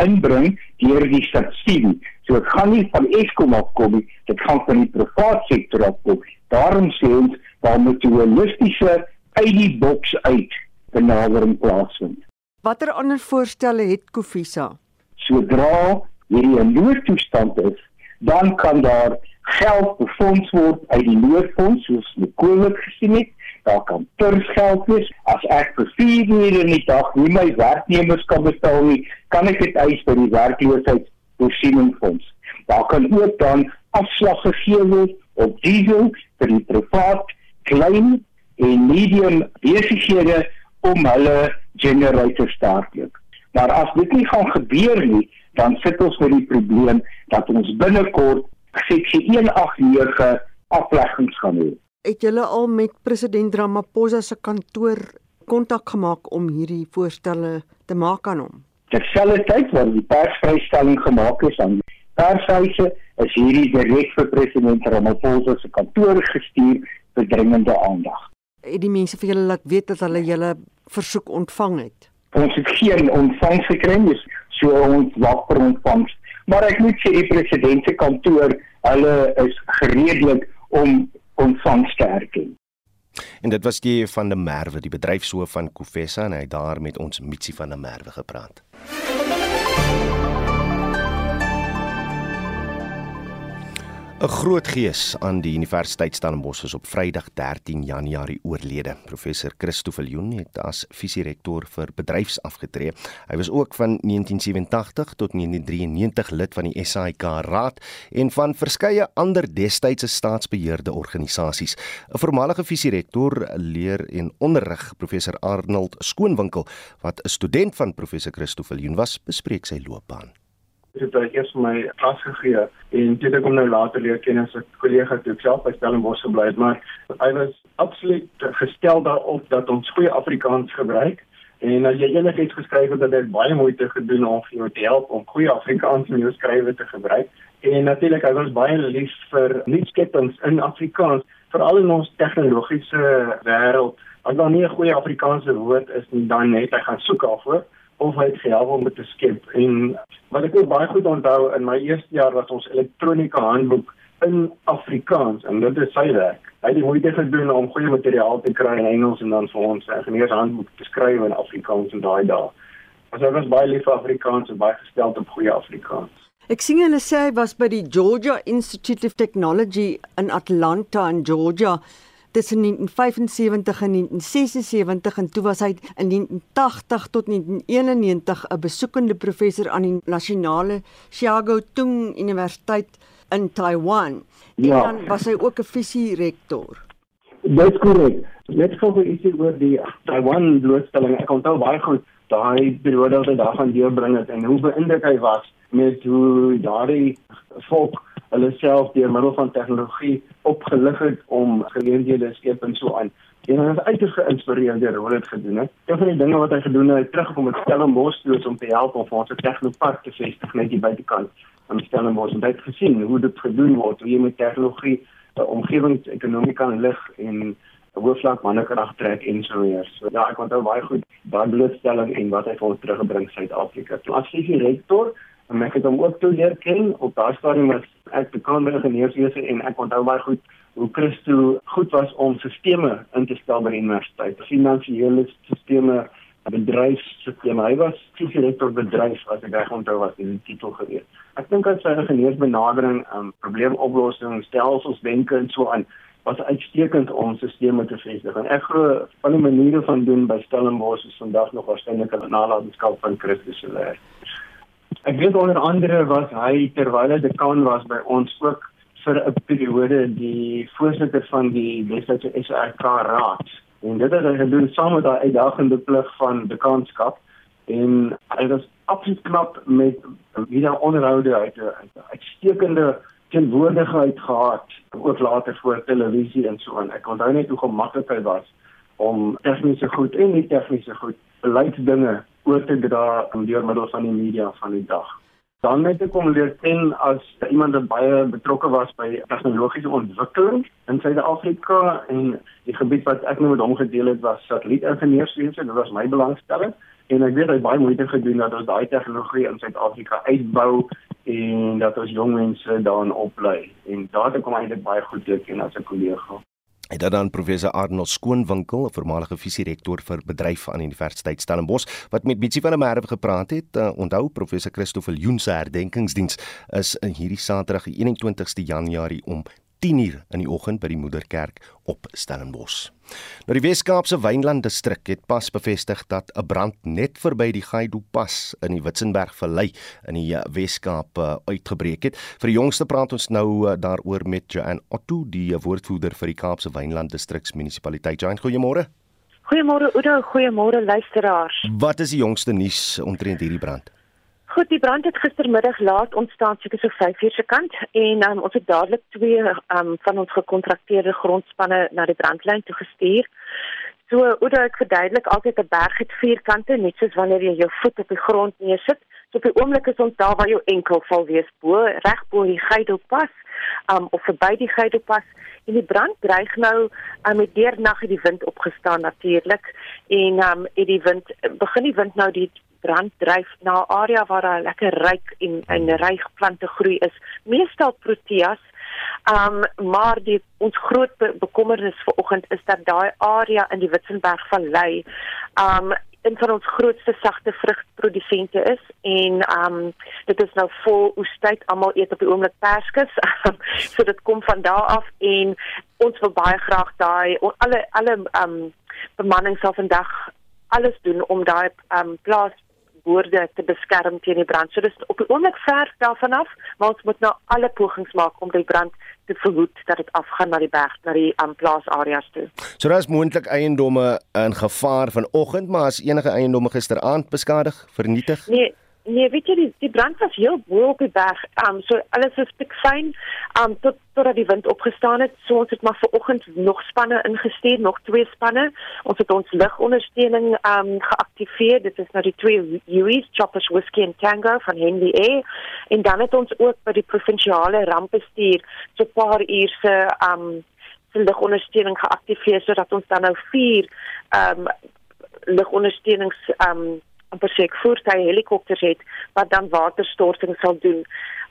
inbring deur die subsidie. So dit gaan nie van Eskom afkom nie, dit gaan van die private sektor afkom. Daarom sê ons daar moet 'n holistiese uit die boks uit benadering plaasvind. Watter ander voorstelle het Kofisa? Sodra hierdie 'n noodtoestand is, dan kan daar geld befonds word uit die noodfonds soos die COVID gesien het daar kan tersgeld wees. As ek vir 4 ure in die dag nie my werknemers kan betaal nie kan ek dit eis by die werkloosheidsvoorsieningsfonds. Daar kan ook dan afslag gegee word op diesel vir die privaat klein en medium besighede om hulle generators te hardloop maar as dit nie gaan gebeur nie dan sit ons met die probleem dat ons binnekort seksie 189 afleggings gaan hê Het julle al met president Ramaphosa se kantoor kontak gemaak om hierdie voorstelle te maak aan hom? Terselfdertyd word die persvrystelling gemaak is aan pershuise is hierdie direk vir president Ramaphosa se kantoor gestuur vir dringende aandag. Het die mense vir julle laat weet dat hulle julle versoek ontvang het? Ons het geen ontvangs gekry nie, so ons wag vir ontvangs. Maar ek moet sê die president se kantoor, hulle is gereedelik om ontvangs te erken. En dit was die van der Merwe, die bedryfshoof van Kofessa en hy het daar met ons Mitsi van der Merwe gepraat. 'n Groot gees aan die Universiteit Stellenbosch is op Vrydag 13 Januarie oorlede. Professor Christo Viljoen het as visierektor vir bedryfs afgetree. Hy was ook van 1987 tot 1993 lid van die SAIK Raad en van verskeie ander destydse staatsbeheerde organisasies. 'n Voormalige visierektor leer en onderrig professor Arnold Skoonwinkel wat 'n student van professor Christo Viljoen was, bespreek sy loopbaan het hy eers my klas gegee en het ek hom nou later leer ken as 'n kollega toe ek self by Stellenbosch gebly het maar hy was absoluut gestel daarop dat ons goeie Afrikaans gebruik en as jy enigiets geskryf het dat hy baie moeite gedoen om vir jou te help om goeie Afrikaans in jou skrywe te gebruik en natuurlik hy was baie lief vir nuutskeppings in Afrikaans veral in ons tegnologiese wêreld as daar nie 'n goeie Afrikaanse woord is nie dan net hy gaan soek daarvoor of hy het gehelp om dit te skep en wat ek ook baie goed onthou in my eerste jaar was ons elektroniese handboek in Afrikaans en dit is sy werk. Hy het die moeite gedoen om goeie materiaal te kry in Engels en dan vir ons 'n ingenieurshandboek te skryf in Afrikaans in daai dae. Ons was baie lief vir Afrikaans en baie gestel op goeie Afrikaans. Ek sien hulle sê hy was by die Georgia Institute of Technology in Atlanta in Georgia tussen 1975 en 1976 en toe was hy in 1980 tot 1991 'n besoekende professor aan die nasionale Xiago Tung Universiteit in Taiwan. Ja. En dan was hy ook 'n visierektor. Dis korrek. Net gou vir ietsie oor die Taiwan blootstelling. Ek onthou baie goed daai periode wat hy daar gaan deurbring het en hoe beïndruk hy was met hoe daardie volk hulle self deur middel van tegnologie opgelig het om geleenthede skep en so aan. En hy is uiters geïnspireerd deur hoe hy dit gedoen het. Een van die dinge wat hy gedoen het, hy teruggekom met Stellenbosch toe om te help om ons tegnopark te vestig net hier buitekant van Stellenbosch. En hy het gesien hoe dit gedoen word, hoe jy met tegnologie die omgewingsekonomie kan lig en hoofvlak mannekrag trek en so weer. So ja, ek onthou baie goed daardie blootstelling en wat hy vir ons teruggebring Suid-Afrika. As hy die rektor en ek het hom ook toe leer ken. Op daardie stadium was ek bekend met ingenieurswese en ek onthou baie goed hoe Christo goed was om sisteme in te stel by die universiteit. Finansiële sisteme bedryfsstelsels hy was director bedryf as ek reg onthou was die titel gewees. Ek dink dat sy ingenieursbenadering um, probleemoplossing stelsels denke en so aan was uitstekend om sisteme te vestig. En ek glo van die maniere van doen by Stellenbosch is vandag nog waarskynlik 'n nalatenskap van Christo se leer Ek weet onder andere was hy terwyl hy dekaan was by ons ook vir 'n periode die voorsitter van die Wes-Kaapse SRK Raad. En dit het hy gedoen saam met daai uitdagende plig van dekaanskap en hy was absoluut knap met wie daar onderhoude uit 'n uitstekende teenwoordigheid gehad ook later voor televisie en so aan. Ek onthou net hoe gemaklik hy was om tegniese goed en nie tegniese goed beleidsdinge oor te dra deur middel van die media van die dag. Dan het ek hom leer ken as iemand wat baie betrokke was by tegnologiese ontwikkeling in Suid-Afrika en die gebied wat ek nou met hom gedeel het was satellietingenieurswese, dit was my belangstelling en ek weet hy baie moeite gedoen dat ons daai tegnologie in Suid-Afrika uitbou en dat ons jong mense daarin oplei en daar het ek hom eintlik baie goed geken as 'n kollega. En dan dan professor Arnold Skoonwinkel, voormalige visierektor vir bedryf aan die Universiteit Stellenbosch, wat met Mitsi van der Merwe gepraat het. Uh, onthou professor Christoffel Joen se herdenkingsdiens is in hierdie Saterdag, die 21ste Januarie om 10uur in die oggend by die Moederkerk op Stellenbosch. Nou die Wes-Kaapse Wynland distrik het pas bevestig dat 'n brand net verby die Gaidu pas in die Witzenberg Vallei in die eh, Wes-Kaap uh, uitgebreek het. Vir die jongste praat ons nou uh, daaroor met Joan Otto, die woordvoerder vir die Kaapse Wynland distriksmunisipaliteit. Joan, goeiemôre. Goeiemôre Oudo, goeiemôre luisteraars. Wat is die jongste nuus omtrent hierdie brand? Goed, die brand het gistermiddag laat ontstaan seker so 5 uur se kant en um, ons het dadelik twee um, van ons gekontrakteerde grondspanne na die brandlyn toe gestuur. So, hoe ek verduidelik, altyd 'n berg het vier kante, net soos wanneer jy jou voet op die grond neersit. So op die oomblik is ons daar waar jou enkel sal wees bo, reg bo die Geidelpas, um, of verby die Geidelpas. En die brand dreig nou um, met deernag het die wind opgestaan natuurlik en um, het die wind begin die wind nou die brand dryf na 'n area waar daar lekker ryk en en ryk plante groei is, meestal proteas. Um maar die ons groot be bekommernis vanoggend is dat daai area in die Witzenberg Vallei um een van ons grootste sagte vrugprodusente is en um dit is nou vol oestyd almal eet op die oomblik perskes [LAUGHS] so dit kom van daar af en ons wil baie graag daai alle alle um bemanning sal vandag alles doen om daai um plaas boorde te beskerm teen die brand. So dis op die oomblik ver daarvan af, maar ons moet nou alle pogings maak om die brand te verhoed dat dit afgaan na die berg, na die um, plaasareas toe. So daar is moontlik eiendomme in gevaar vanoggend, maar as enige eiendomme gisteraand beskadig, vernietig? Nee, Nee, weet jy die, die brand was heel bo op die berg. Um so alles is tik fyn. Um tot totdat die wind opgestaan het. So ons het maar ver oggend nog spanne ingestuur, nog twee spanne. Ons het ons ligondersteuning um geaktiveer. Dit is nou die twee UEs, Choppers Whiskey and Tango van Henley Air. En dan het ons ook by die provinsiale rampbestuur so 'n paar uur se um se ligondersteuning geaktiveer sodat ons dan nou vier um ligondersteunings um amper sê ek voertuie helikopters het wat dan waterstorting sal doen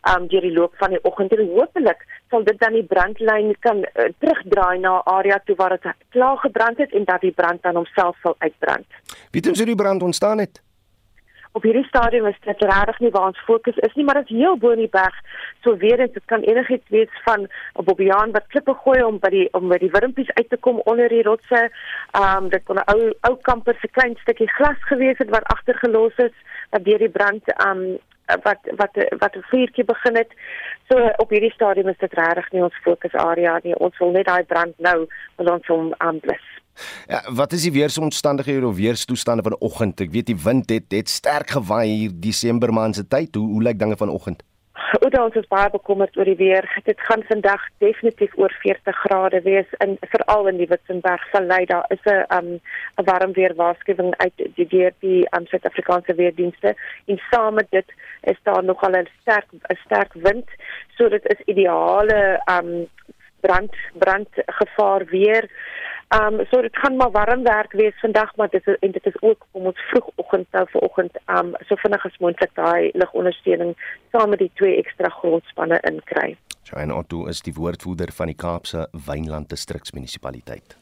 um deur die loop van die oggend en hopelik sal dit dan die brandlyn kan uh, terugdraai na 'n area toe waar dit klaar gebrand het en dat die brand dan homself sal uitbrand. Wie het so die brand ontstaan het? Op hierdie stadium is dit regtig nie waar ons fokus is nie, maar dit is heel bo in die berg. So weer eens, dit kan enigiets wees van 'n bobbejaan wat klippe gooi om by die om by die wurmpies uit te kom onder die rotse. Ehm um, dit kon 'n ou ou kamper se klein stukkie glas gewees het wat agtergelos is wat deur die brand ehm um, wat wat wat 'n vuurtjie begin het. So op hierdie stadium is dit regtig nie ons fokusarea nie. Ons wil net daai brand nou wil ons hom aanblus. Ja, wat is die weeromstandighede of weerstoestande vanoggend? Ek weet die wind het het sterk gewaai hier Desember maand se tyd. Hoe hoe lyk dinge vanoggend? Oor ons is baie bekommerd oor die weer. Dit gaan vandag definitief oor 40 grade wees in veral in die Witzenberg Vallei. Daar is 'n um 'n warm weer waarskuwing uit die DRP aan um, Suid-Afrikaanse weerdienste. En saam met dit is daar nogal 'n sterk 'n sterk wind. So dit is ideale um brand brandgevaar weer. Ehm um, so dit gaan maar warm werk wees vandag maar dit is en dit is ook om ons vroegoggend nou vanoggend ehm um, so vinnig as moontlik daai ligondersteuning saam met die twee ekstra grondspanne inkry. Joanne Otto is die woordvoerder van die Kaapse Wynland distriksmunisipaliteit.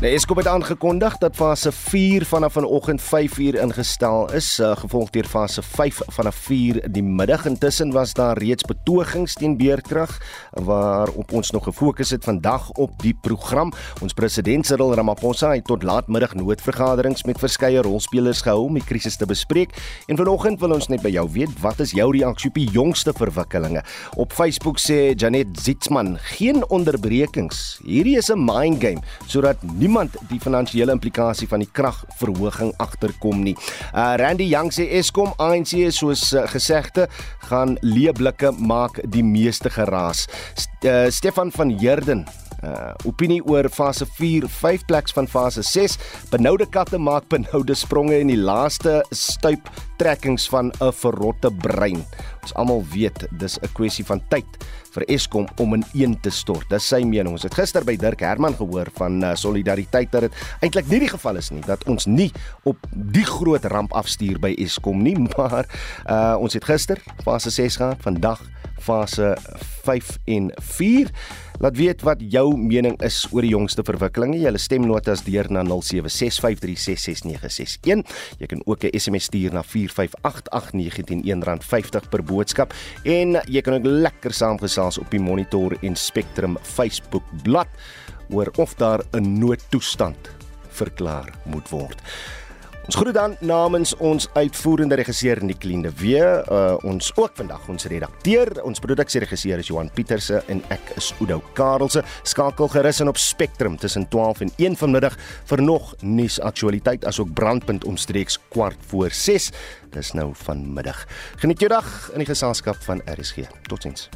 Nou Eskom het aangekondig dat fase 4 vanaf vanoggend 5uur ingestel is, uh, gevolg deur fase 5 vanaf 4 die middag. Intussen was daar reeds betogings teen beerkrag waarop ons nog gefokus het vandag op die program. Ons president Cyril Ramaphosa het tot laatmiddag noodvergaderings met verskeie rolspelers gehou om die krisis te bespreek. En vanoggend wil ons net by jou weet, wat is jou reaksie op die jongste verwikkelinge? Op Facebook sê Janet Zitzman, geen onderbrekings. Hierdie is 'n mind game sodat nie niemand die finansiële implikasie van die kragverhoging agterkom nie. Uh Randy Young sê Eskom ANC soos uh, gesegde gaan leeblikke maak die meeste geraas. St uh, Stefan van Heerden uh opinie oor fase 4, 5 pleks van fase 6. Benoude katte maak benoude spronge in die laaste stuip trekkings van 'n verrotte brein. Ons almal weet dis 'n kwessie van tyd vir Eskom om in een te stort. Dis sy mening. Ons het gister by Dirk Herman gehoor van uh, solidariteit dat dit eintlik nie die geval is nie dat ons nie op die groot ramp afstuur by Eskom nie, [LAUGHS] maar uh ons het gister fase 6 gehad, vandag fase 5 en 4. Laat weet wat jou mening is oor die jongste verwikkelinge. Jy stemnotas deur na 0765366961. Jy kan ook 'n SMS stuur na 4588919 R50 per boodskap en jy kan ook lekker saamgesels op die Monitor en Spectrum Facebook bladsy oor of daar 'n noodtoestand verklaar moet word. Ons groet dan namens ons uitvoerende regisseur Nicoline de Wee, uh, ons ook vandag ons redakteur, ons produksieregisseur is Johan Pieterse en ek is Oudo Karelse. Skakel gerus in op Spectrum tussen 12 en 1 vanmiddag vir nog nuus aktualiteit asook brandpunt omstreeks kwart voor 6. Dis nou vanmiddag. Geniet jou dag in die geselskap van RSG. Totsiens.